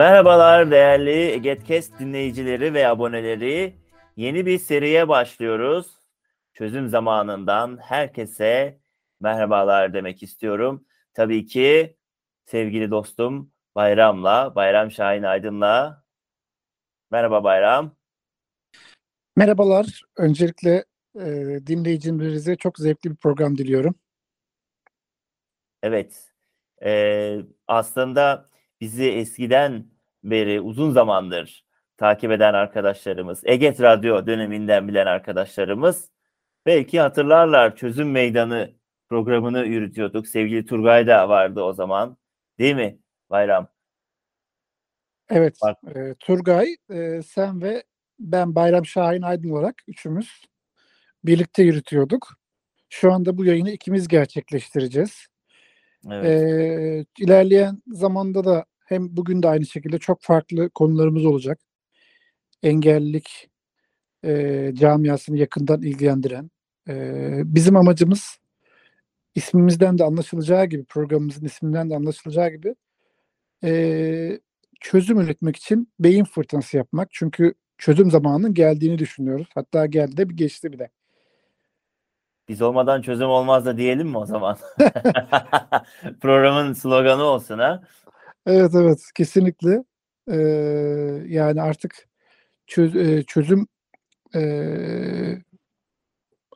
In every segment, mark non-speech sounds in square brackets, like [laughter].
Merhabalar değerli Getkest dinleyicileri ve aboneleri. Yeni bir seriye başlıyoruz. Çözüm zamanından herkese merhabalar demek istiyorum. Tabii ki sevgili dostum Bayram'la, Bayram Şahin Aydın'la. Merhaba Bayram. Merhabalar. Öncelikle e, dinleyicilerinize çok zevkli bir program diliyorum. Evet. E, aslında bizi eskiden beri uzun zamandır takip eden arkadaşlarımız, Eget Radyo döneminden bilen arkadaşlarımız belki hatırlarlar Çözüm Meydanı programını yürütüyorduk. Sevgili Turgay da vardı o zaman. Değil mi Bayram? Evet. E, Turgay, e, sen ve ben Bayram Şahin Aydın olarak üçümüz birlikte yürütüyorduk. Şu anda bu yayını ikimiz gerçekleştireceğiz. Evet. E, ilerleyen zamanda da hem bugün de aynı şekilde çok farklı konularımız olacak. Engellilik e, camiasını yakından ilgilendiren. E, bizim amacımız ismimizden de anlaşılacağı gibi, programımızın isminden de anlaşılacağı gibi e, çözüm üretmek için beyin fırtınası yapmak. Çünkü çözüm zamanının geldiğini düşünüyoruz. Hatta geldi de bir geçti bile. Biz olmadan çözüm olmaz da diyelim mi o zaman? [laughs] Programın sloganı olsun ha. Evet evet kesinlikle. Ee, yani artık çöz, çözüm e,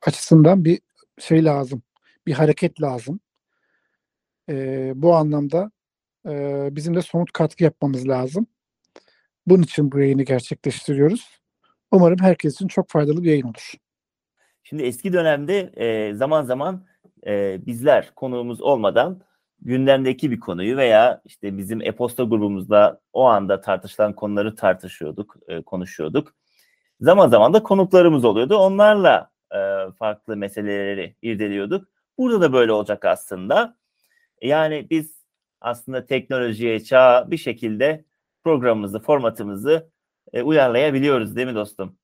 açısından bir şey lazım. Bir hareket lazım. E, bu anlamda e, bizim de somut katkı yapmamız lazım. Bunun için bu yayını gerçekleştiriyoruz. Umarım herkes için çok faydalı bir yayın olur. Şimdi eski dönemde e, zaman zaman e, bizler konuğumuz olmadan gündemdeki bir konuyu veya işte bizim e-posta grubumuzda o anda tartışılan konuları tartışıyorduk, e, konuşuyorduk. Zaman zaman da konuklarımız oluyordu. Onlarla e, farklı meseleleri irdeliyorduk. Burada da böyle olacak aslında. Yani biz aslında teknolojiye, çağa bir şekilde programımızı, formatımızı e, uyarlayabiliyoruz değil mi dostum?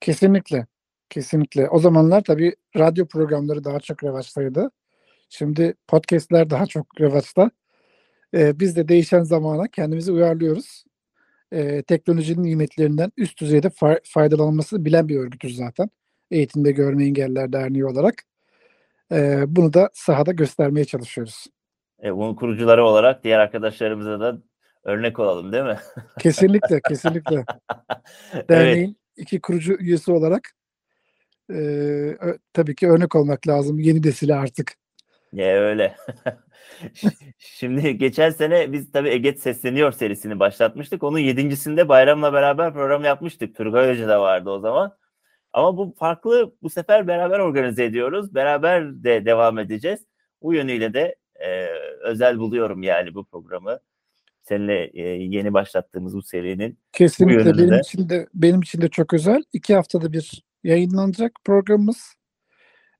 Kesinlikle. Kesinlikle. O zamanlar tabii radyo programları daha çok revaçtaydı. Şimdi podcastler daha çok revaçta. Ee, biz de değişen zamana kendimizi uyarlıyoruz. Ee, teknolojinin nimetlerinden üst düzeyde fa- faydalanılmasını bilen bir örgütüz zaten. Eğitimde Görme Engelliler Derneği olarak. Ee, bunu da sahada göstermeye çalışıyoruz. E, bunun kurucuları olarak diğer arkadaşlarımıza da örnek olalım değil mi? Kesinlikle, [laughs] kesinlikle. Derneğin evet. iki kurucu üyesi olarak e, tabii ki örnek olmak lazım yeni nesile artık. Ya öyle. [laughs] Şimdi geçen sene biz tabii Eget Sesleniyor serisini başlatmıştık. Onun yedincisinde Bayram'la beraber program yapmıştık. Turgay Hoca da vardı o zaman. Ama bu farklı bu sefer beraber organize ediyoruz. Beraber de devam edeceğiz. Bu yönüyle de e, özel buluyorum yani bu programı. Seninle e, yeni başlattığımız bu serinin. Kesinlikle benim için de benim için de çok özel. İki haftada bir yayınlanacak programımız.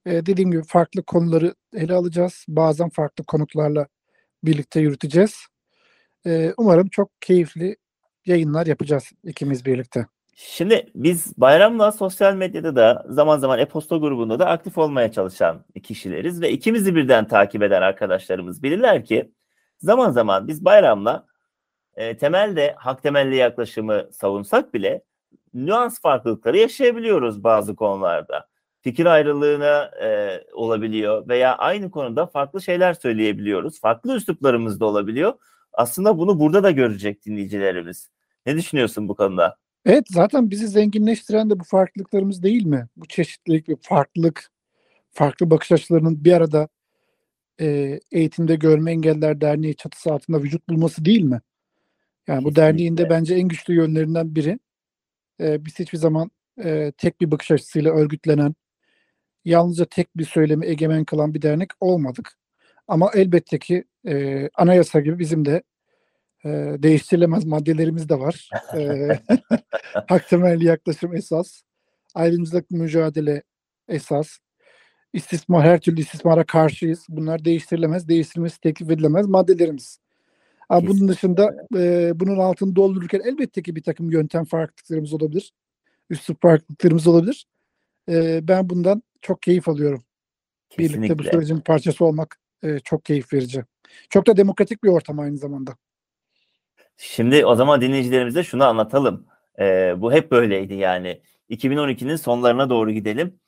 Ee, dediğim gibi farklı konuları ele alacağız. Bazen farklı konuklarla birlikte yürüteceğiz. Ee, umarım çok keyifli yayınlar yapacağız ikimiz birlikte. Şimdi biz Bayram'la sosyal medyada da zaman zaman e-posta grubunda da aktif olmaya çalışan kişileriz ve ikimizi birden takip eden arkadaşlarımız bilirler ki zaman zaman biz Bayram'la e, temelde hak temelli yaklaşımı savunsak bile nüans farklılıkları yaşayabiliyoruz bazı konularda fikir ayrılığına e, olabiliyor veya aynı konuda farklı şeyler söyleyebiliyoruz. Farklı üsluplarımız da olabiliyor. Aslında bunu burada da görecek dinleyicilerimiz. Ne düşünüyorsun bu konuda? Evet zaten bizi zenginleştiren de bu farklılıklarımız değil mi? Bu çeşitlilik ve farklılık, farklı bakış açılarının bir arada e, eğitimde görme engeller derneği çatısı altında vücut bulması değil mi? Yani Kesinlikle. bu derneğin de bence en güçlü yönlerinden biri. E, biz hiçbir zaman e, tek bir bakış açısıyla örgütlenen, yalnızca tek bir söylemi egemen kılan bir dernek olmadık. Ama elbette ki e, anayasa gibi bizim de E, değiştirilemez maddelerimiz de var. E, [laughs] hak temelli yaklaşım esas. Ayrımcılık mücadele esas. İstismar, her türlü istismara karşıyız. Bunlar değiştirilemez, değiştirilmesi teklif edilemez maddelerimiz. Ama bunun dışında e, bunun altını doldururken elbette ki bir takım yöntem farklılıklarımız olabilir. Üslup farklılıklarımız olabilir. E, ben bundan çok keyif alıyorum. Kesinlikle. Birlikte bu sürecin parçası olmak e, çok keyif verici. Çok da demokratik bir ortam aynı zamanda. Şimdi o zaman dinleyicilerimize şunu anlatalım. Ee, bu hep böyleydi yani. 2012'nin sonlarına doğru gidelim.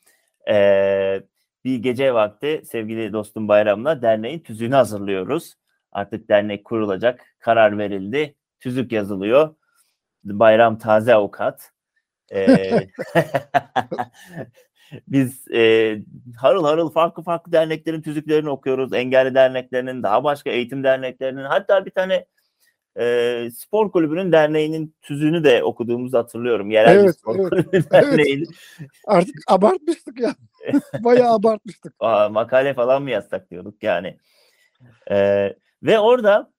Ee, bir gece vakti sevgili dostum Bayram'la derneğin tüzüğünü hazırlıyoruz. Artık dernek kurulacak. Karar verildi. Tüzük yazılıyor. Bayram taze avukat. Ee, [laughs] [laughs] biz e, harıl harıl farklı farklı derneklerin tüzüklerini okuyoruz. Engelli derneklerinin, daha başka eğitim derneklerinin, hatta bir tane e, spor kulübünün derneğinin tüzüğünü de okuduğumuzu hatırlıyorum. Yerel Evet, bir spor evet, derneğinin. Artık abartmıştık ya. [laughs] Bayağı abartmıştık. Aa, makale falan mı yazsak diyorduk yani. Ee, ve orada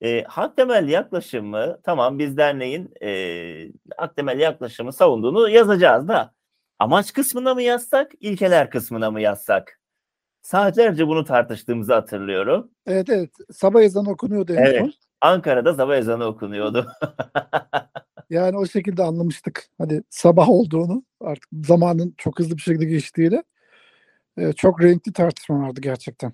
e, hak temelli yaklaşımı tamam biz derneğin e, hak temelli yaklaşımı savunduğunu yazacağız da amaç kısmına mı yazsak, ilkeler kısmına mı yazsak? Saatlerce bunu tartıştığımızı hatırlıyorum. Evet evet. Sabah ezanı okunuyordu Evet. son. Ankara'da sabah ezanı okunuyordu. [laughs] Yani o şekilde anlamıştık. Hani sabah olduğunu artık zamanın çok hızlı bir şekilde geçtiğiyle. e, çok renkli tartışmalardı gerçekten.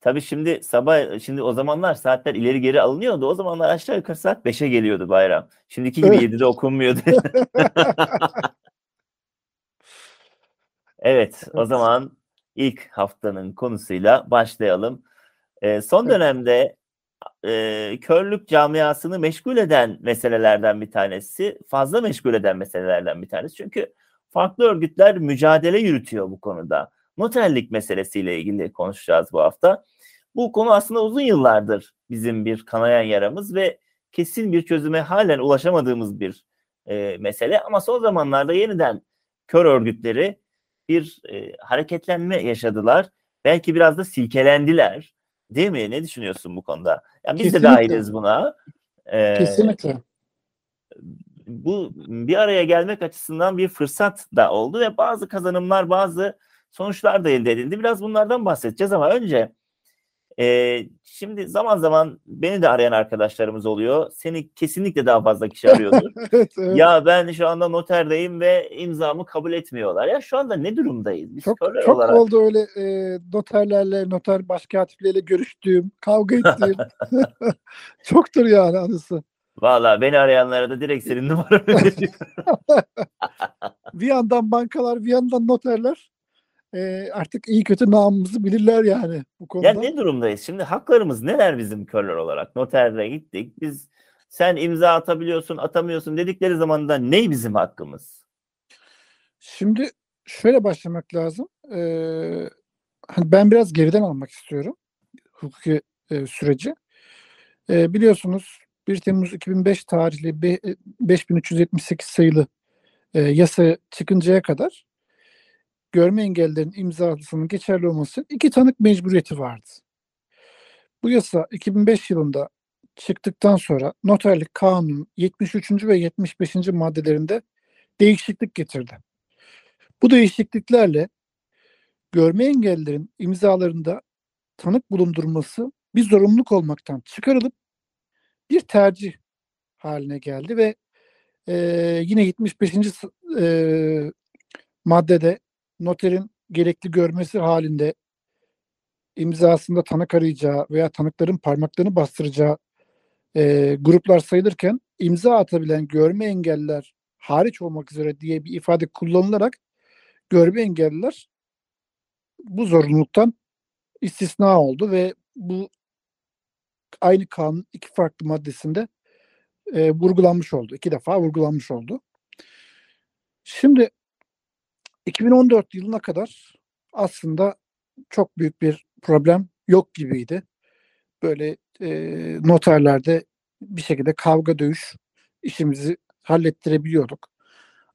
Tabii şimdi sabah şimdi o zamanlar saatler ileri geri alınıyordu. O zamanlar aşağı yukarı saat 5'e geliyordu bayram. Şimdiki gibi Evet. 7'de okunmuyordu. [laughs] evet, o zaman ilk haftanın konusuyla başlayalım. Ee, son dönemde e, körlük camiasını meşgul eden meselelerden bir tanesi, fazla meşgul eden meselelerden bir tanesi. Çünkü farklı örgütler mücadele yürütüyor bu konuda. Noterlik meselesiyle ilgili konuşacağız bu hafta. Bu konu aslında uzun yıllardır bizim bir kanayan yaramız ve kesin bir çözüme halen ulaşamadığımız bir e, mesele. Ama son zamanlarda yeniden kör örgütleri bir e, hareketlenme yaşadılar. Belki biraz da silkelendiler. Değil mi? Ne düşünüyorsun bu konuda? Yani biz de Kesinlikle. dahiliz buna. Ee, Kesinlikle. bu bir araya gelmek açısından bir fırsat da oldu ve bazı kazanımlar, bazı sonuçlar da elde edildi. Biraz bunlardan bahsedeceğiz ama önce e, şimdi zaman zaman beni de arayan arkadaşlarımız oluyor. Seni kesinlikle daha fazla kişi arıyordur. [laughs] evet, evet. ya ben şu anda noterdeyim ve imzamı kabul etmiyorlar. Ya şu anda ne durumdayız? Biz Çok çok olarak. oldu öyle e, noterlerle, noter başkatipleriyle görüştüğüm, kavga ettiğim. [laughs] [laughs] Çoktur yani anısı. Valla beni arayanlara da direkt senin numaranı veriyorum. Bir yandan bankalar, bir yandan noterler. E, artık iyi kötü namımızı bilirler yani bu konuda. Ya ne durumdayız? Şimdi haklarımız neler bizim körler olarak? Noterle gittik. Biz sen imza atabiliyorsun, atamıyorsun dedikleri zaman da ne bizim hakkımız? Şimdi şöyle başlamak lazım. Ee, hani ben biraz geriden almak istiyorum hukuki e, süreci. Ee, biliyorsunuz 1 Temmuz 2005 tarihli be- e, 5378 sayılı e, yasa çıkıncaya kadar görme engellilerin imzasının geçerli olması iki tanık mecburiyeti vardı. Bu yasa 2005 yılında çıktıktan sonra noterlik kanunun 73. ve 75. maddelerinde değişiklik getirdi. Bu değişikliklerle görme engellilerin imzalarında tanık bulundurması bir zorunluluk olmaktan çıkarılıp bir tercih haline geldi ve e, yine 75. s- e, maddede noterin gerekli görmesi halinde imzasında tanık arayacağı veya tanıkların parmaklarını bastıracağı e, gruplar sayılırken imza atabilen görme engelliler hariç olmak üzere diye bir ifade kullanılarak görme engelliler bu zorunluluktan istisna oldu ve bu aynı kanun iki farklı maddesinde e, vurgulanmış oldu. İki defa vurgulanmış oldu. Şimdi 2014 yılına kadar aslında çok büyük bir problem yok gibiydi. Böyle e, noterlerde bir şekilde kavga dövüş işimizi hallettirebiliyorduk.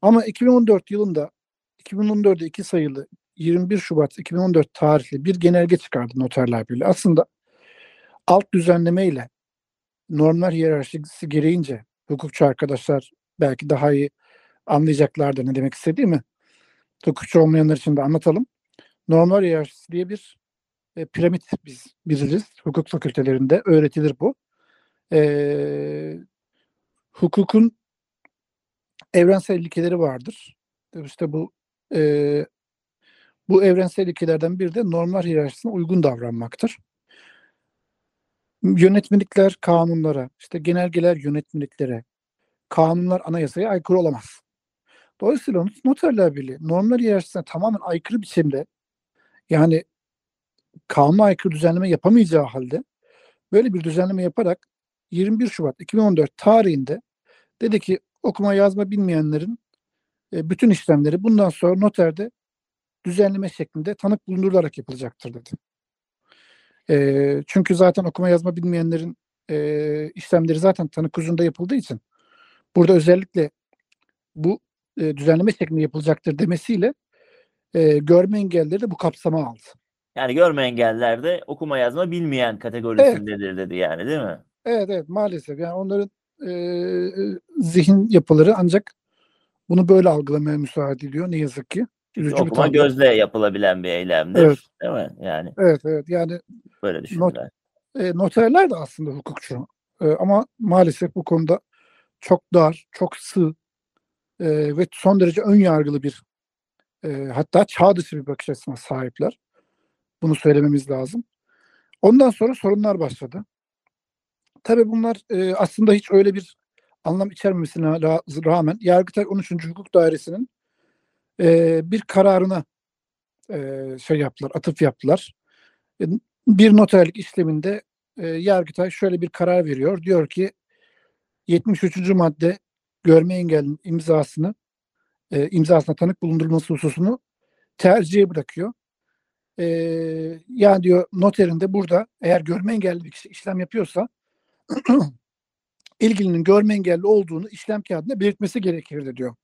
Ama 2014 yılında 2014'de iki sayılı 21 Şubat 2014 tarihli bir genelge çıkardı Noterler Birliği. Aslında alt düzenleme ile normlar hiyerarşisi gereğince hukukçu arkadaşlar belki daha iyi anlayacaklardır ne demek istediğimi. Hukukçu olmayanlar için de anlatalım. Normlar hiyerarşisi diye bir e, piramit biz biliriz. Hukuk fakültelerinde öğretilir bu. E, hukukun evrensel ilkeleri vardır. İşte bu e, bu evrensel ilkelerden biri de normlar hiyerarşisine uygun davranmaktır. Yönetmelikler kanunlara, işte genelgeler yönetmeliklere, kanunlar anayasaya aykırı olamaz. Dolayısıyla noterler birliği normlar hiyerarşisine tamamen aykırı biçimde yani kanuna aykırı düzenleme yapamayacağı halde böyle bir düzenleme yaparak 21 Şubat 2014 tarihinde dedi ki okuma yazma bilmeyenlerin e, bütün işlemleri bundan sonra noterde düzenleme şeklinde tanık bulundurularak yapılacaktır dedi. E, çünkü zaten okuma yazma bilmeyenlerin e, işlemleri zaten tanık huzurunda yapıldığı için burada özellikle bu e, düzenleme şeklinde yapılacaktır demesiyle e, görme engelleri de bu kapsama aldı. Yani görme engelliler de okuma yazma bilmeyen kategorisindedir evet. dedi yani değil mi? Evet evet maalesef yani onların e, zihin yapıları ancak bunu böyle algılamaya müsaade ediyor ne yazık ki. Çünkü okuma gözle yapılabilen bir eylemdir. Evet. Değil mi? Yani. Evet evet yani böyle düşünürler. Not, e, noterler de aslında hukukçu. E, ama maalesef bu konuda çok dar, çok sığ e, ve son derece ön yargılı bir e, hatta çağ dışı bir bakış açısına sahipler. Bunu söylememiz lazım. Ondan sonra sorunlar başladı. Tabii bunlar e, aslında hiç öyle bir anlam içermemesine rağmen Yargıtay 13. Hukuk Dairesi'nin e, bir kararına e, şey yaptılar, atıf yaptılar. E, bir noterlik işleminde e, Yargıtay şöyle bir karar veriyor. Diyor ki 73. madde görme engellinin imzasını e, imzasına tanık bulundurulması hususunu tercihe bırakıyor. E, yani diyor noterin de burada eğer görme engelli bir kişi işlem yapıyorsa [clears throat] ilgilinin görme engelli olduğunu işlem kağıdında belirtmesi gerekirdi diyor.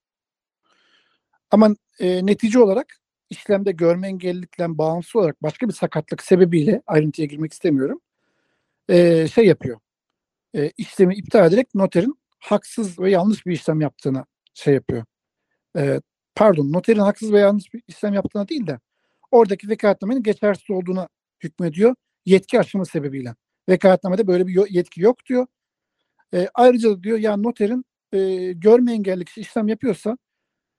Ama e, netice olarak işlemde görme engellilikten bağımsız olarak başka bir sakatlık sebebiyle ayrıntıya girmek istemiyorum. E, şey yapıyor. E, işlemi iptal ederek noterin haksız ve yanlış bir işlem yaptığını şey yapıyor. E, pardon noterin haksız ve yanlış bir işlem yaptığına değil de oradaki vekaletnamenin geçersiz olduğuna hükmediyor yetki aşımı sebebiyle. Vekaletnamede böyle bir yetki yok diyor. E, ayrıca diyor ya noterin e, görme engelli kişi işlem yapıyorsa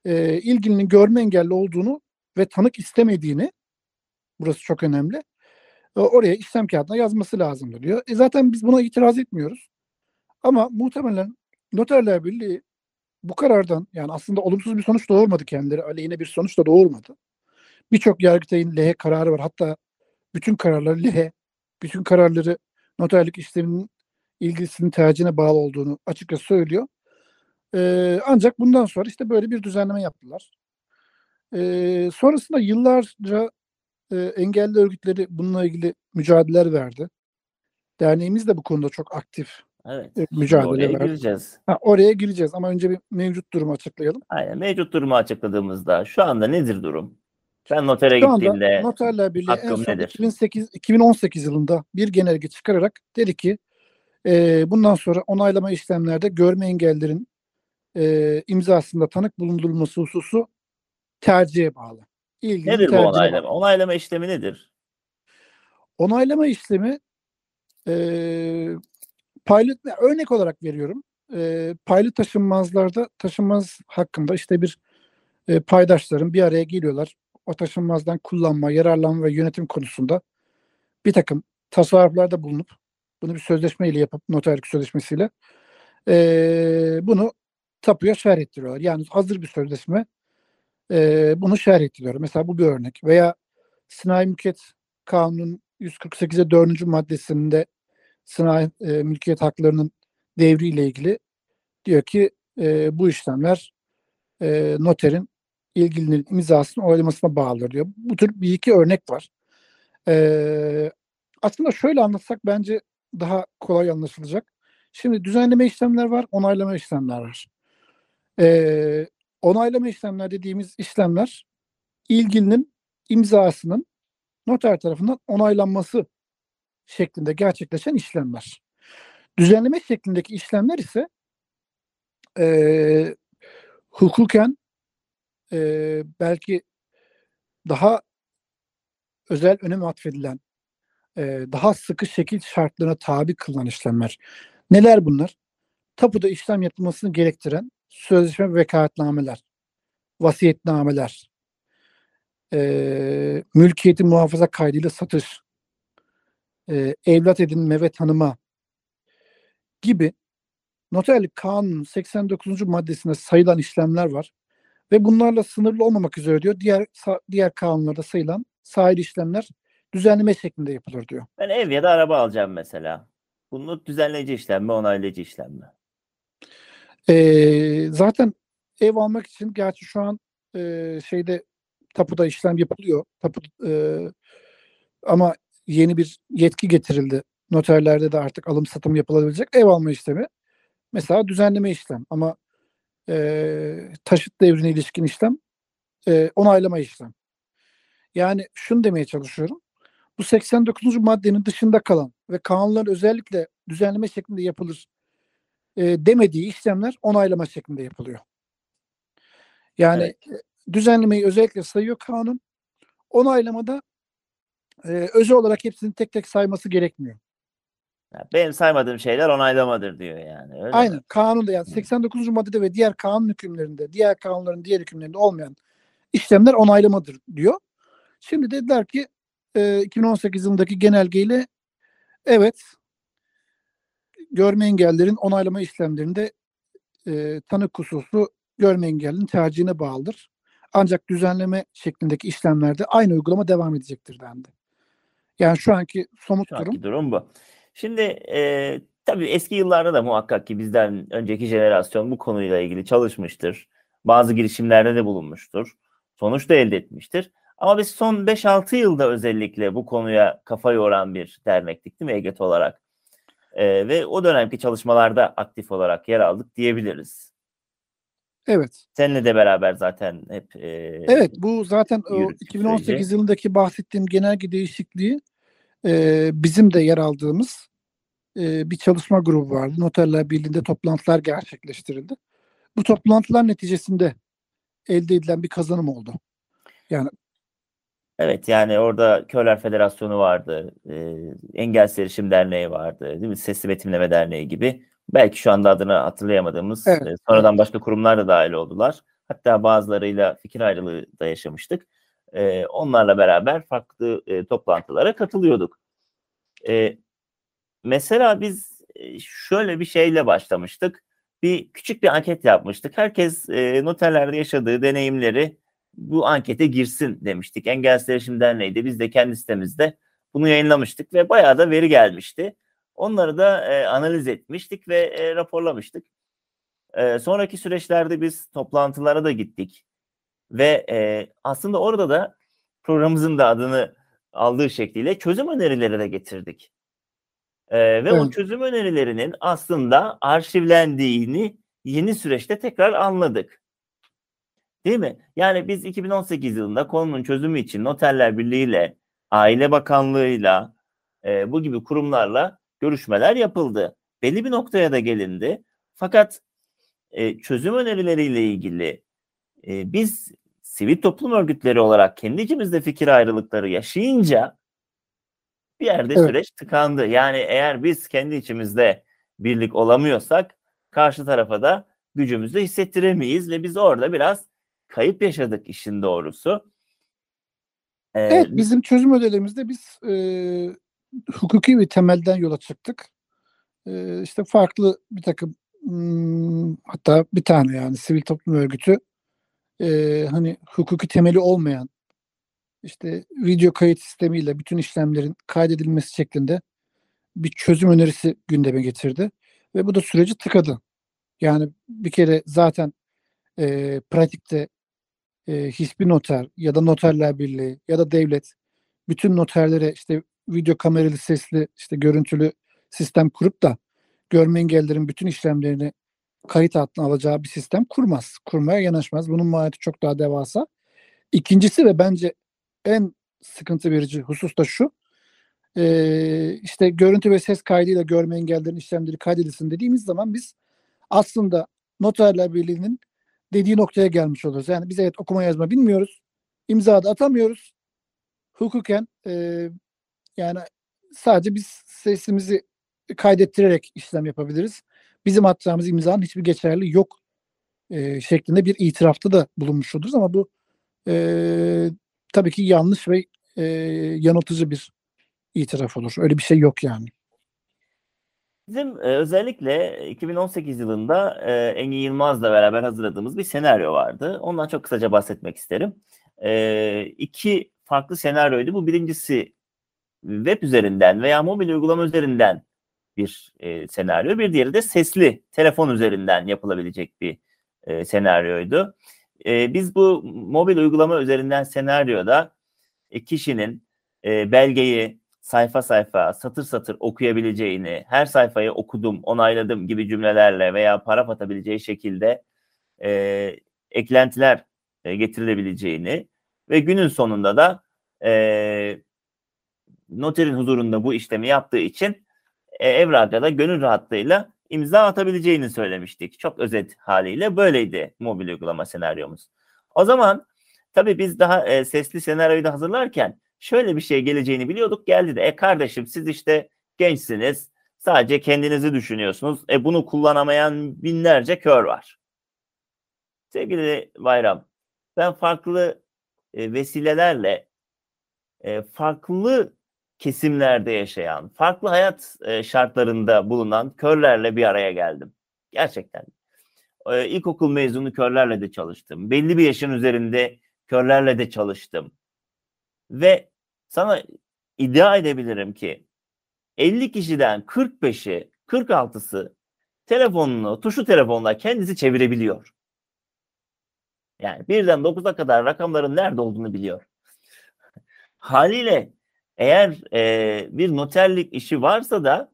e, ilgilinin görme engelli olduğunu ve tanık istemediğini burası çok önemli. E, oraya işlem kağıdına yazması lazımdır diyor. E, zaten biz buna itiraz etmiyoruz. Ama muhtemelen Noterler Birliği bu karardan yani aslında olumsuz bir sonuç doğurmadı kendileri. Aleyhine bir sonuç da doğurmadı. Birçok yargıtayın lehe kararı var. Hatta bütün kararları lehe, bütün kararları noterlik işleminin ilgisinin tercihine bağlı olduğunu açıkça söylüyor. Ee, ancak bundan sonra işte böyle bir düzenleme yaptılar. Ee, sonrasında yıllarca e, engelli örgütleri bununla ilgili mücadeleler verdi. Derneğimiz de bu konuda çok aktif Evet. e, mücadele oraya verdi. gireceğiz. Ha, oraya gireceğiz ama önce bir mevcut durumu açıklayalım. Aynen. Mevcut durumu açıkladığımızda şu anda nedir durum? Ben notere Şu gittiğimde Noterler Birliği en son nedir? 2008, 2018 yılında bir genelge çıkararak dedi ki e, bundan sonra onaylama işlemlerde görme engellerin e, imzasında tanık bulundurulması hususu tercihe bağlı. İlginin nedir bu onaylama? bağlı. Onaylama işlemi nedir? Onaylama işlemi e, pilot örnek olarak veriyorum. E, paylı taşınmazlarda taşınmaz hakkında işte bir e, paydaşların bir araya geliyorlar. O taşınmazdan kullanma, yararlanma ve yönetim konusunda bir takım tasarruflarda bulunup bunu bir sözleşmeyle yapıp noterlik sözleşmesiyle e, bunu tapuya şerh ettiriyorlar. Yani hazır bir sözleşme e, bunu şerh ettiriyor. Mesela bu bir örnek. Veya Sanayi Mülkiyet Kanunu'nun 148'e 4. maddesinde sanayi e, mülkiyet haklarının devriyle ilgili diyor ki e, bu işlemler e, noterin ilgilinin imzasını oylamasına bağlıdır diyor. Bu tür bir iki örnek var. E, aslında şöyle anlatsak bence daha kolay anlaşılacak. Şimdi düzenleme işlemler var, onaylama işlemler var. E, onaylama işlemler dediğimiz işlemler ilgilinin imzasının noter tarafından onaylanması şeklinde gerçekleşen işlemler. Düzenleme şeklindeki işlemler ise e, hukuken e, belki daha özel önem atfedilen, e, daha sıkı şekil şartlarına tabi kılınan işlemler. Neler bunlar? Tapuda işlem yapılmasını gerektiren sözleşme ve vekaletnameler, vasiyetnameler, e, mülkiyeti muhafaza kaydıyla satış, e, evlat edinme ve tanıma gibi noterlik kanunun 89. maddesinde sayılan işlemler var. Ve bunlarla sınırlı olmamak üzere diyor diğer diğer kanunlarda sayılan sahil işlemler düzenleme şeklinde yapılır diyor. Ben ev ya da araba alacağım mesela. Bunu düzenleyici işlem mi, onaylayıcı işlem mi? Ee, zaten ev almak için gerçi şu an e, şeyde tapuda işlem yapılıyor. Tapu e, ama yeni bir yetki getirildi. Noterlerde de artık alım satım yapılabilecek ev alma işlemi. Mesela düzenleme işlem ama e, taşıt devrine ilişkin işlem e, onaylama işlem. Yani şunu demeye çalışıyorum. Bu 89. maddenin dışında kalan ve kanunların özellikle düzenleme şeklinde yapılır e, demediği işlemler onaylama şeklinde yapılıyor. Yani evet. düzenlemeyi özellikle sayıyor kanun. Onaylamada e, özel olarak hepsini tek tek sayması gerekmiyor. Benim saymadığım şeyler onaylamadır diyor yani. Öyle Aynen. Mi? Kanunda yani 89. maddede ve diğer kanun hükümlerinde, diğer kanunların diğer hükümlerinde olmayan işlemler onaylamadır diyor. Şimdi dediler ki e, 2018 yılındaki genelgeyle evet görme engellerin onaylama işlemlerinde e, tanık hususu görme engellinin tercihine bağlıdır. Ancak düzenleme şeklindeki işlemlerde aynı uygulama devam edecektir dendi. Yani şu anki somut şu anki durum. durum bu. Şimdi e, tabii eski yıllarda da muhakkak ki bizden önceki jenerasyon bu konuyla ilgili çalışmıştır. Bazı girişimlerde de bulunmuştur. Sonuç da elde etmiştir. Ama biz son 5-6 yılda özellikle bu konuya kafa yoran bir dernektik değil mi EGET olarak? E, ve o dönemki çalışmalarda aktif olarak yer aldık diyebiliriz. Evet. Seninle de beraber zaten hep e, Evet bu zaten o 2018 süreci. yılındaki bahsettiğim genelge değişikliği e, bizim de yer aldığımız e, bir çalışma grubu vardı. Noterler Birliği'nde toplantılar gerçekleştirildi. Bu toplantılar neticesinde elde edilen bir kazanım oldu. Yani Evet yani orada Körler Federasyonu vardı, e, Engelsiz Erişim Derneği vardı, değil mi? Sesli Betimleme Derneği gibi. Belki şu anda adını hatırlayamadığımız, evet. e, sonradan başka kurumlar da dahil oldular. Hatta bazılarıyla fikir ayrılığı da yaşamıştık. E, onlarla beraber farklı e, toplantılara katılıyorduk. E, mesela biz e, şöyle bir şeyle başlamıştık. Bir küçük bir anket yapmıştık. Herkes e, noterlerde yaşadığı deneyimleri bu ankete girsin demiştik. Engelsiz Erişim Derneği'de biz de kendi sitemizde bunu yayınlamıştık ve bayağı da veri gelmişti. Onları da e, analiz etmiştik ve e, raporlamıştık. E, sonraki süreçlerde biz toplantılara da gittik ve e, aslında orada da programımızın da adını aldığı şekliyle çözüm önerileri de getirdik. E, ve evet. o çözüm önerilerinin aslında arşivlendiğini yeni süreçte tekrar anladık. Değil mi? Yani biz 2018 yılında konunun çözümü için Noterler Birliği ile Aile Bakanlığı'yla e, bu gibi kurumlarla görüşmeler yapıldı. Belli bir noktaya da gelindi. Fakat e, çözüm önerileriyle ilgili e, biz sivil toplum örgütleri olarak kendi içimizde fikir ayrılıkları yaşayınca bir yerde evet. süreç tıkandı. Yani eğer biz kendi içimizde birlik olamıyorsak karşı tarafa da gücümüzü hissettiremeyiz ve biz orada biraz kayıp yaşadık işin doğrusu. Ee, evet bizim çözüm önerilerimizde biz e, hukuki bir temelden yola çıktık. E, işte farklı bir takım hmm, hatta bir tane yani sivil toplum örgütü e, hani hukuki temeli olmayan işte video kayıt sistemiyle bütün işlemlerin kaydedilmesi şeklinde bir çözüm önerisi gündeme getirdi. Ve bu da süreci tıkadı. Yani bir kere zaten e, pratikte e, hiçbir noter ya da noterler birliği ya da devlet bütün noterlere işte video kameralı sesli işte görüntülü sistem kurup da görme engellerin bütün işlemlerini kayıt altına alacağı bir sistem kurmaz. Kurmaya yanaşmaz. Bunun maliyeti çok daha devasa. İkincisi ve bence en sıkıntı verici husus da şu. e, işte görüntü ve ses kaydıyla görme engellerin işlemleri kaydedilsin dediğimiz zaman biz aslında Noterler Birliği'nin dediği noktaya gelmiş oluruz. Yani biz evet okuma yazma bilmiyoruz. İmza da atamıyoruz. Hukuken e, yani sadece biz sesimizi kaydettirerek işlem yapabiliriz. Bizim attığımız imzanın hiçbir geçerli yok e, şeklinde bir itirafta da bulunmuş oluruz ama bu e, tabii ki yanlış ve e, yanıltıcı bir itiraf olur. Öyle bir şey yok yani. Bizim e, özellikle 2018 yılında e, Engin Yılmaz'la beraber hazırladığımız bir senaryo vardı. Ondan çok kısaca bahsetmek isterim. E, iki farklı senaryoydu. Bu birincisi web üzerinden veya mobil uygulama üzerinden bir e, senaryo. Bir diğeri de sesli telefon üzerinden yapılabilecek bir e, senaryoydu. E, biz bu mobil uygulama üzerinden senaryoda e, kişinin e, belgeyi sayfa sayfa, satır satır okuyabileceğini, her sayfayı okudum, onayladım gibi cümlelerle veya para atabileceği şekilde e, eklentiler e, getirilebileceğini ve günün sonunda da e, noterin huzurunda bu işlemi yaptığı için e, evrakta da gönül rahatlığıyla imza atabileceğini söylemiştik. Çok özet haliyle böyleydi mobil uygulama senaryomuz. O zaman tabii biz daha e, sesli senaryoyu da hazırlarken şöyle bir şey geleceğini biliyorduk. Geldi de e kardeşim siz işte gençsiniz. Sadece kendinizi düşünüyorsunuz. E bunu kullanamayan binlerce kör var. Sevgili Bayram, ben farklı e, vesilelerle e, farklı kesimlerde yaşayan, farklı hayat e, şartlarında bulunan körlerle bir araya geldim. Gerçekten. E, ilkokul mezunu körlerle de çalıştım. Belli bir yaşın üzerinde körlerle de çalıştım. Ve sana iddia edebilirim ki 50 kişiden 45'i, 46'sı telefonunu, tuşu telefonla kendisi çevirebiliyor. Yani birden 9'a kadar rakamların nerede olduğunu biliyor. Haliyle eğer e, bir noterlik işi varsa da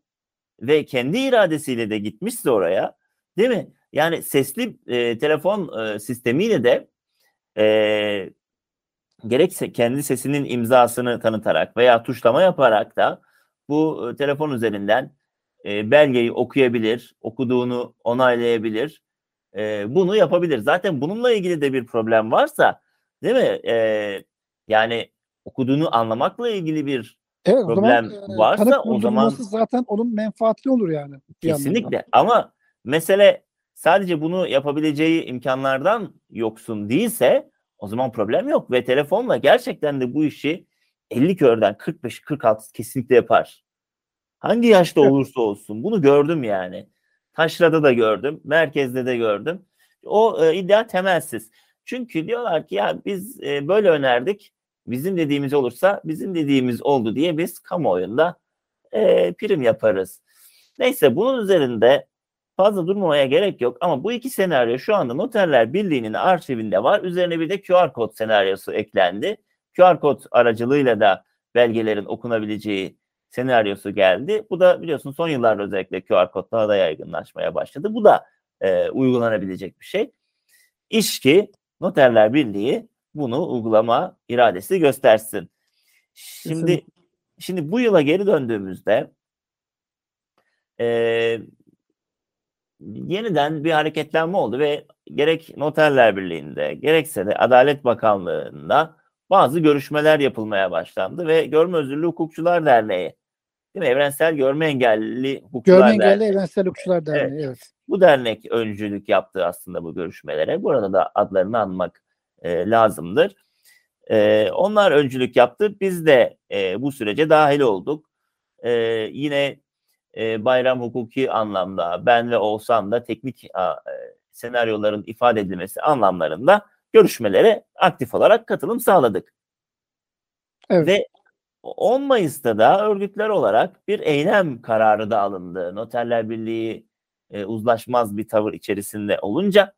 ve kendi iradesiyle de gitmişse oraya değil mi? Yani sesli e, telefon e, sistemiyle de e, gerekse kendi sesinin imzasını tanıtarak veya tuşlama yaparak da bu e, telefon üzerinden e, belgeyi okuyabilir, okuduğunu onaylayabilir. E, bunu yapabilir. Zaten bununla ilgili de bir problem varsa değil mi? E, yani okuduğunu anlamakla ilgili bir evet, problem o zaman, varsa o zaman zaten onun menfaatli olur yani. Kesinlikle. Ama mesele sadece bunu yapabileceği imkanlardan yoksun değilse o zaman problem yok ve telefonla gerçekten de bu işi 50 körden 45 46 kesinlikle yapar. Hangi yaşta olursa olsun bunu gördüm yani. Taşra'da da gördüm, merkezde de gördüm. O e, iddia temelsiz. Çünkü diyorlar ki ya biz e, böyle önerdik. Bizim dediğimiz olursa bizim dediğimiz oldu diye biz kamuoyunda e, prim yaparız. Neyse bunun üzerinde fazla durmamaya gerek yok ama bu iki senaryo şu anda Noterler Birliği'nin arşivinde var. Üzerine bir de QR kod senaryosu eklendi. QR kod aracılığıyla da belgelerin okunabileceği senaryosu geldi. Bu da biliyorsun son yıllarda özellikle QR kod daha da yaygınlaşmaya başladı. Bu da e, uygulanabilecek bir şey. İş ki Noterler Birliği bunu uygulama iradesi göstersin. Şimdi şimdi bu yıla geri döndüğümüzde e, yeniden bir hareketlenme oldu ve gerek Noterler Birliği'nde gerekse de Adalet Bakanlığı'nda bazı görüşmeler yapılmaya başlandı ve Görme Özürlü Hukukçular Derneği değil mi? Evrensel Görme Engelli Hukukçular Görme Engelli Derneği. Evrensel Hukukçular Derneği evet. evet. Bu dernek öncülük yaptı aslında bu görüşmelere. Burada da adlarını anmak e, lazımdır. E, onlar öncülük yaptı. Biz de e, bu sürece dahil olduk. E, yine e, bayram hukuki anlamda ben ve Oğuzhan da teknik a, e, senaryoların ifade edilmesi anlamlarında görüşmelere aktif olarak katılım sağladık. Evet. Ve 10 Mayıs'ta da örgütler olarak bir eylem kararı da alındı. Noterler Birliği e, uzlaşmaz bir tavır içerisinde olunca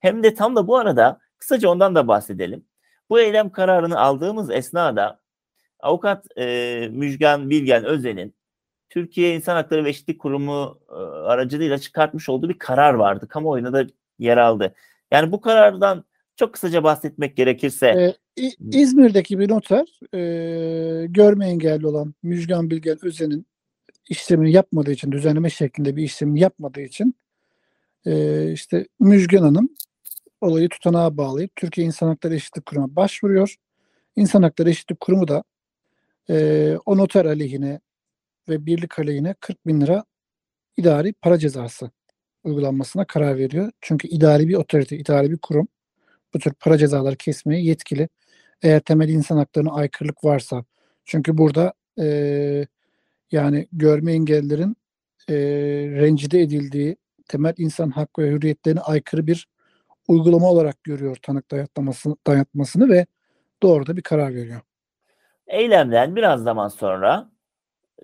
hem de tam da bu arada kısaca ondan da bahsedelim. Bu eylem kararını aldığımız esnada avukat e, Müjgan Bilgen Özen'in Türkiye İnsan Hakları ve Eşitlik Kurumu e, aracılığıyla çıkartmış olduğu bir karar vardı. Kamuoyuna da yer aldı. Yani bu karardan çok kısaca bahsetmek gerekirse. Ee, İzmir'deki bir noter e, görme engelli olan Müjgan Bilgen Özen'in işlemini yapmadığı için, düzenleme şeklinde bir işlemini yapmadığı için e, işte Müjgan Hanım olayı tutanağa bağlayıp Türkiye İnsan Hakları Eşitlik Kurumu'na başvuruyor. İnsan Hakları Eşitlik Kurumu da e, o noter aleyhine ve birlik aleyhine 40 bin lira idari para cezası uygulanmasına karar veriyor. Çünkü idari bir otorite, idari bir kurum bu tür para cezaları kesmeye yetkili. Eğer temel insan haklarına aykırılık varsa. Çünkü burada e, yani görme engellilerin e, rencide edildiği temel insan hak ve hürriyetlerine aykırı bir uygulama olarak görüyor tanık dayatmasını, dayatmasını ve doğru da bir karar veriyor. Eylemden biraz zaman sonra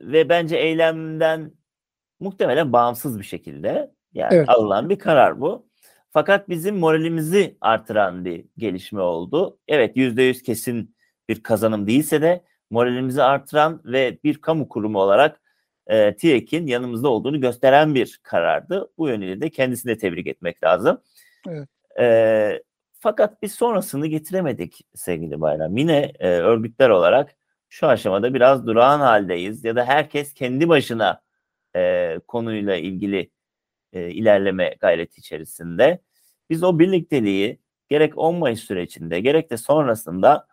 ve bence eylemden muhtemelen bağımsız bir şekilde yani evet. alınan bir karar bu. Fakat bizim moralimizi artıran bir gelişme oldu. Evet yüzde yüz kesin bir kazanım değilse de moralimizi artıran ve bir kamu kurumu olarak e, TİEK'in yanımızda olduğunu gösteren bir karardı. Bu yönüyle de kendisini de tebrik etmek lazım. Evet. E, fakat biz sonrasını getiremedik sevgili Bayram. Yine e, örgütler olarak şu aşamada biraz durağan haldeyiz ya da herkes kendi başına e, konuyla ilgili e, ilerleme gayreti içerisinde. Biz o birlikteliği gerek 10 Mayıs sürecinde gerek de sonrasında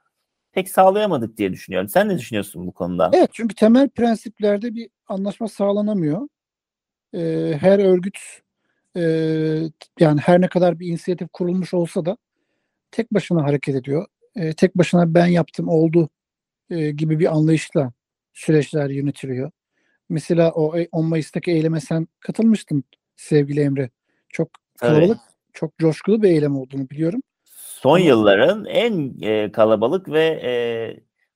pek sağlayamadık diye düşünüyorum. Sen ne düşünüyorsun bu konuda? Evet çünkü temel prensiplerde bir anlaşma sağlanamıyor. Ee, her örgüt e, yani her ne kadar bir inisiyatif kurulmuş olsa da tek başına hareket ediyor. E, tek başına ben yaptım oldu e, gibi bir anlayışla süreçler yönetiliyor. Mesela o 10 Mayıs'taki eyleme sen katılmıştın sevgili Emre. Çok kalabalık, evet. çok coşkulu bir eylem olduğunu biliyorum. Son Ama, yılların en e, kalabalık ve e,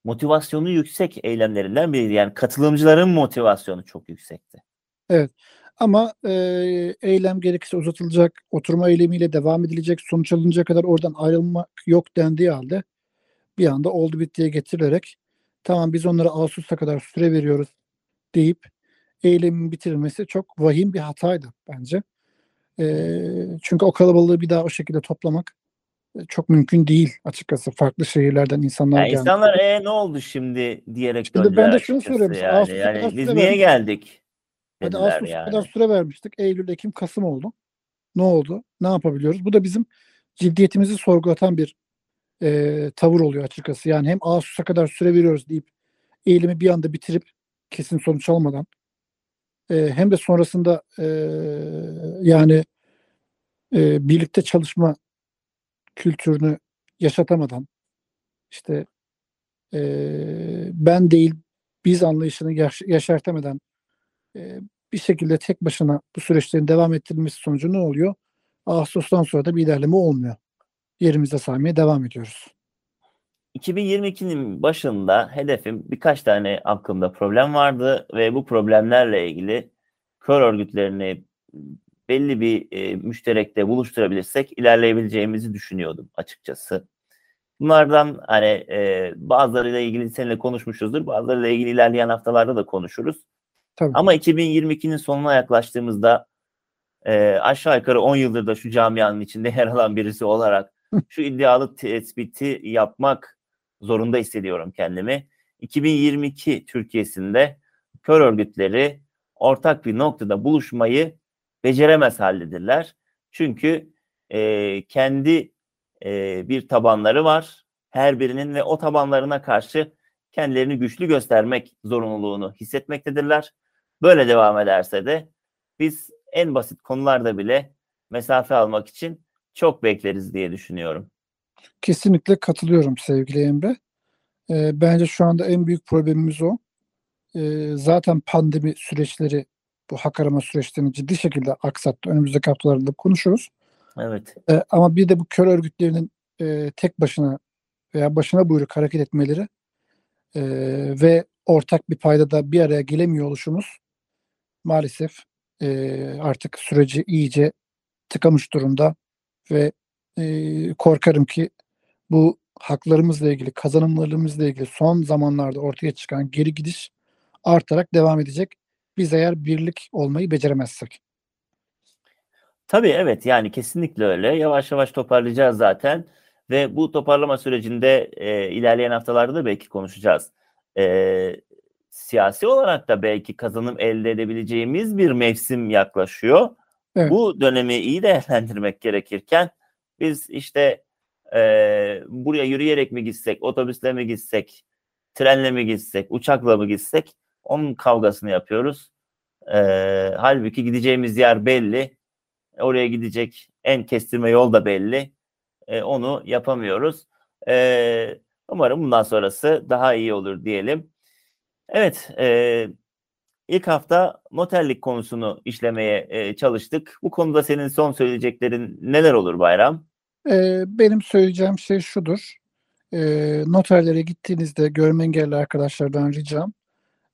motivasyonu yüksek eylemlerinden biriydi. Yani katılımcıların motivasyonu çok yüksekti. Evet. Ama e, eylem gerekirse uzatılacak, oturma eylemiyle devam edilecek, sonuç alınacak kadar oradan ayrılmak yok dendiği halde bir anda oldu bittiye getirilerek tamam biz onlara Ağustos'a kadar süre veriyoruz deyip eylemin bitirilmesi çok vahim bir hataydı bence. E, çünkü o kalabalığı bir daha o şekilde toplamak çok mümkün değil açıkçası. Farklı şehirlerden insanlar yani geldi. İnsanlar e ne oldu şimdi diyerek şimdi ben de şunu söylüyorum. Yani, yani biz niye geldik? Hadi Ağustos yani. kadar süre vermiştik. Eylül, Ekim, Kasım oldu. Ne oldu? Ne yapabiliyoruz? Bu da bizim ciddiyetimizi sorgulatan bir e, tavır oluyor açıkçası. Yani hem Ağustos'a kadar süre veriyoruz deyip eylemi bir anda bitirip kesin sonuç almadan e, hem de sonrasında e, yani e, birlikte çalışma kültürünü yaşatamadan işte e, ben değil biz anlayışını yaş- yaşartamadan e, bir şekilde tek başına bu süreçlerin devam ettirilmesi sonucu ne oluyor? Ağustos'tan sonra da bir ilerleme olmuyor. Yerimizde saymaya devam ediyoruz. 2022'nin başında hedefim birkaç tane aklımda problem vardı ve bu problemlerle ilgili kör örgütlerini belli bir e, müşterekte buluşturabilirsek ilerleyebileceğimizi düşünüyordum açıkçası. Bunlardan hani e, bazılarıyla ilgili seninle konuşmuşuzdur. Bazılarıyla ilgili ilerleyen haftalarda da konuşuruz. Tabii. Ama 2022'nin sonuna yaklaştığımızda e, aşağı yukarı 10 yıldır da şu camianın içinde yer alan birisi olarak [laughs] şu iddialı tespiti yapmak zorunda hissediyorum kendimi. 2022 Türkiye'sinde kör örgütleri ortak bir noktada buluşmayı beceremez haldedirler. Çünkü e, kendi e, bir tabanları var her birinin ve o tabanlarına karşı kendilerini güçlü göstermek zorunluluğunu hissetmektedirler. Böyle devam ederse de biz en basit konularda bile mesafe almak için çok bekleriz diye düşünüyorum. Kesinlikle katılıyorum sevgili Emre. E, bence şu anda en büyük problemimiz o. E, zaten pandemi süreçleri bu hak arama süreçlerini ciddi şekilde aksattı. Önümüzdeki haftalarda konuşuruz. Evet. E, ama bir de bu kör örgütlerinin e, tek başına veya başına buyruk hareket etmeleri e, ve ortak bir payda da bir araya gelemiyor oluşumuz maalesef e, artık süreci iyice tıkamış durumda ve e, korkarım ki bu haklarımızla ilgili, kazanımlarımızla ilgili son zamanlarda ortaya çıkan geri gidiş artarak devam edecek. Biz eğer birlik olmayı beceremezsek. Tabii evet yani kesinlikle öyle. Yavaş yavaş toparlayacağız zaten. Ve bu toparlama sürecinde e, ilerleyen haftalarda da belki konuşacağız. E, siyasi olarak da belki kazanım elde edebileceğimiz bir mevsim yaklaşıyor. Evet. Bu dönemi iyi değerlendirmek gerekirken biz işte e, buraya yürüyerek mi gitsek, otobüsle mi gitsek, trenle mi gitsek, uçakla mı gitsek onun kavgasını yapıyoruz. E, halbuki gideceğimiz yer belli. Oraya gidecek en kestirme yol da belli. E, onu yapamıyoruz. E, umarım bundan sonrası daha iyi olur diyelim. Evet, e, ilk hafta noterlik konusunu işlemeye e, çalıştık. Bu konuda senin son söyleyeceklerin neler olur Bayram? E, benim söyleyeceğim şey şudur. E, noterlere gittiğinizde görme engelli arkadaşlardan ricam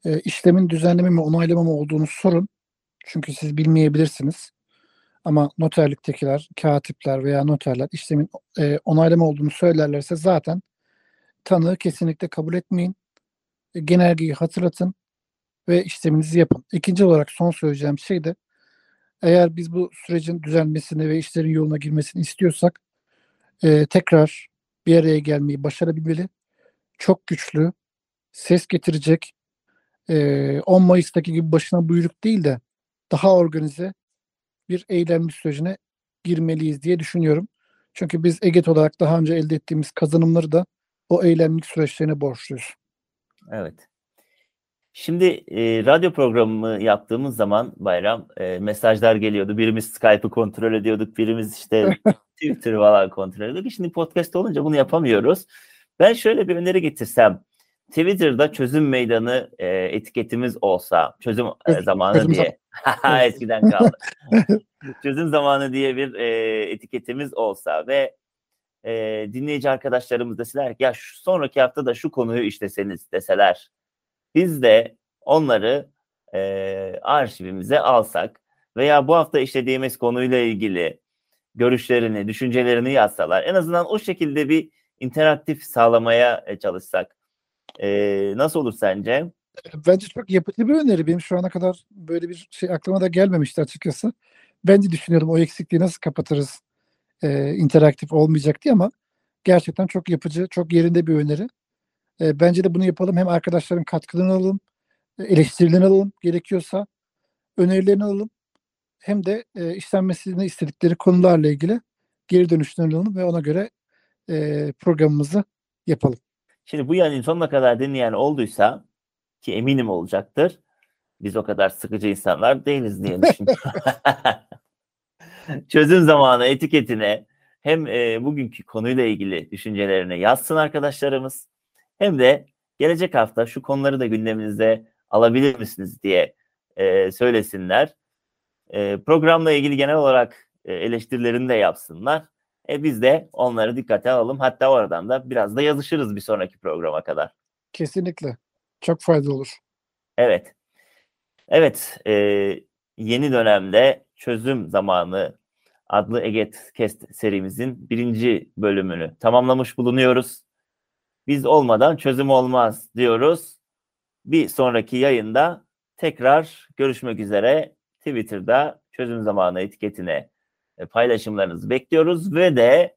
e, işlemin düzenleme mi onaylama mı olduğunu sorun. Çünkü siz bilmeyebilirsiniz. Ama noterliktekiler, katipler veya noterler işlemin e, onaylama olduğunu söylerlerse zaten tanığı kesinlikle kabul etmeyin. Genelgeyi hatırlatın ve işleminizi yapın. İkinci olarak son söyleyeceğim şey de eğer biz bu sürecin düzelmesini ve işlerin yoluna girmesini istiyorsak e, tekrar bir araya gelmeyi başarabilmeli. Çok güçlü, ses getirecek, e, 10 Mayıs'taki gibi başına buyruk değil de daha organize bir eylemli sürecine girmeliyiz diye düşünüyorum. Çünkü biz EGET olarak daha önce elde ettiğimiz kazanımları da o eylemlik süreçlerine borçluyuz. Evet. Şimdi e, radyo programı yaptığımız zaman Bayram e, mesajlar geliyordu. Birimiz Skype'ı kontrol ediyorduk, birimiz işte [laughs] Twitter falan kontrol ediyorduk. Şimdi podcast olunca bunu yapamıyoruz. Ben şöyle bir öneri getirsem. Twitter'da çözüm meydanı e, etiketimiz olsa, çözüm e, zamanı çözüm diye. [laughs] Eskiden kaldı. [laughs] çözüm zamanı diye bir e, etiketimiz olsa ve e, dinleyici arkadaşlarımız deseler ya şu sonraki hafta da şu konuyu işleseniz deseler biz de onları e, arşivimize alsak veya bu hafta işlediğimiz konuyla ilgili görüşlerini, düşüncelerini yazsalar en azından o şekilde bir interaktif sağlamaya e, çalışsak e, nasıl olur sence? Bence çok yapıcı bir öneri. Benim şu ana kadar böyle bir şey aklıma da gelmemişti açıkçası. Ben de düşünüyorum o eksikliği nasıl kapatırız e, interaktif olmayacak diye ama gerçekten çok yapıcı, çok yerinde bir öneri. E, bence de bunu yapalım. Hem arkadaşların katkılarını alalım, eleştirilerini alalım gerekiyorsa, önerilerini alalım. Hem de e, işlenmesini istedikleri konularla ilgili geri dönüşlerini alalım ve ona göre e, programımızı yapalım. Şimdi bu yayının sonuna kadar dinleyen olduysa ki eminim olacaktır. Biz o kadar sıkıcı insanlar değiliz diye [laughs] düşünüyorum. [laughs] [laughs] Çözüm zamanı etiketine hem e, bugünkü konuyla ilgili düşüncelerini yazsın arkadaşlarımız hem de gelecek hafta şu konuları da gündeminizde alabilir misiniz diye e, söylesinler. E, programla ilgili genel olarak e, eleştirilerini de yapsınlar. E, biz de onları dikkate alalım. Hatta oradan da biraz da yazışırız bir sonraki programa kadar. Kesinlikle. Çok faydalı olur. Evet. Evet. E, yeni dönemde çözüm zamanı adlı Eget Kest serimizin birinci bölümünü tamamlamış bulunuyoruz. Biz olmadan çözüm olmaz diyoruz. Bir sonraki yayında tekrar görüşmek üzere. Twitter'da çözüm zamanı etiketine e, paylaşımlarınızı bekliyoruz ve de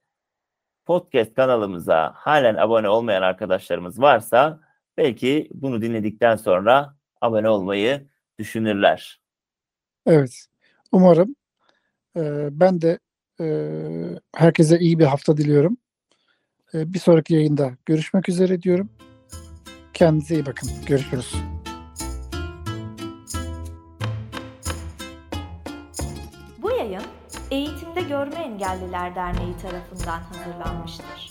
podcast kanalımıza halen abone olmayan arkadaşlarımız varsa belki bunu dinledikten sonra abone olmayı düşünürler. Evet. Umarım. Ee, ben de e, herkese iyi bir hafta diliyorum. Ee, bir sonraki yayında görüşmek üzere diyorum. Kendinize iyi bakın. Görüşürüz. Bu yayın Eğitimde Görme Engelliler Derneği tarafından hazırlanmıştır.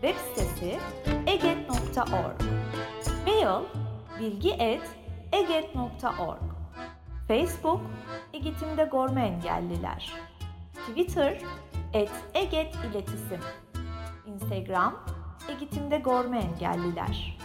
Web sitesi eget.org Mail bilgi.eget.org Facebook Eğitimde Görme Engelliler. Twitter et Eget İletisim Instagram Eğitimde Görme Engelliler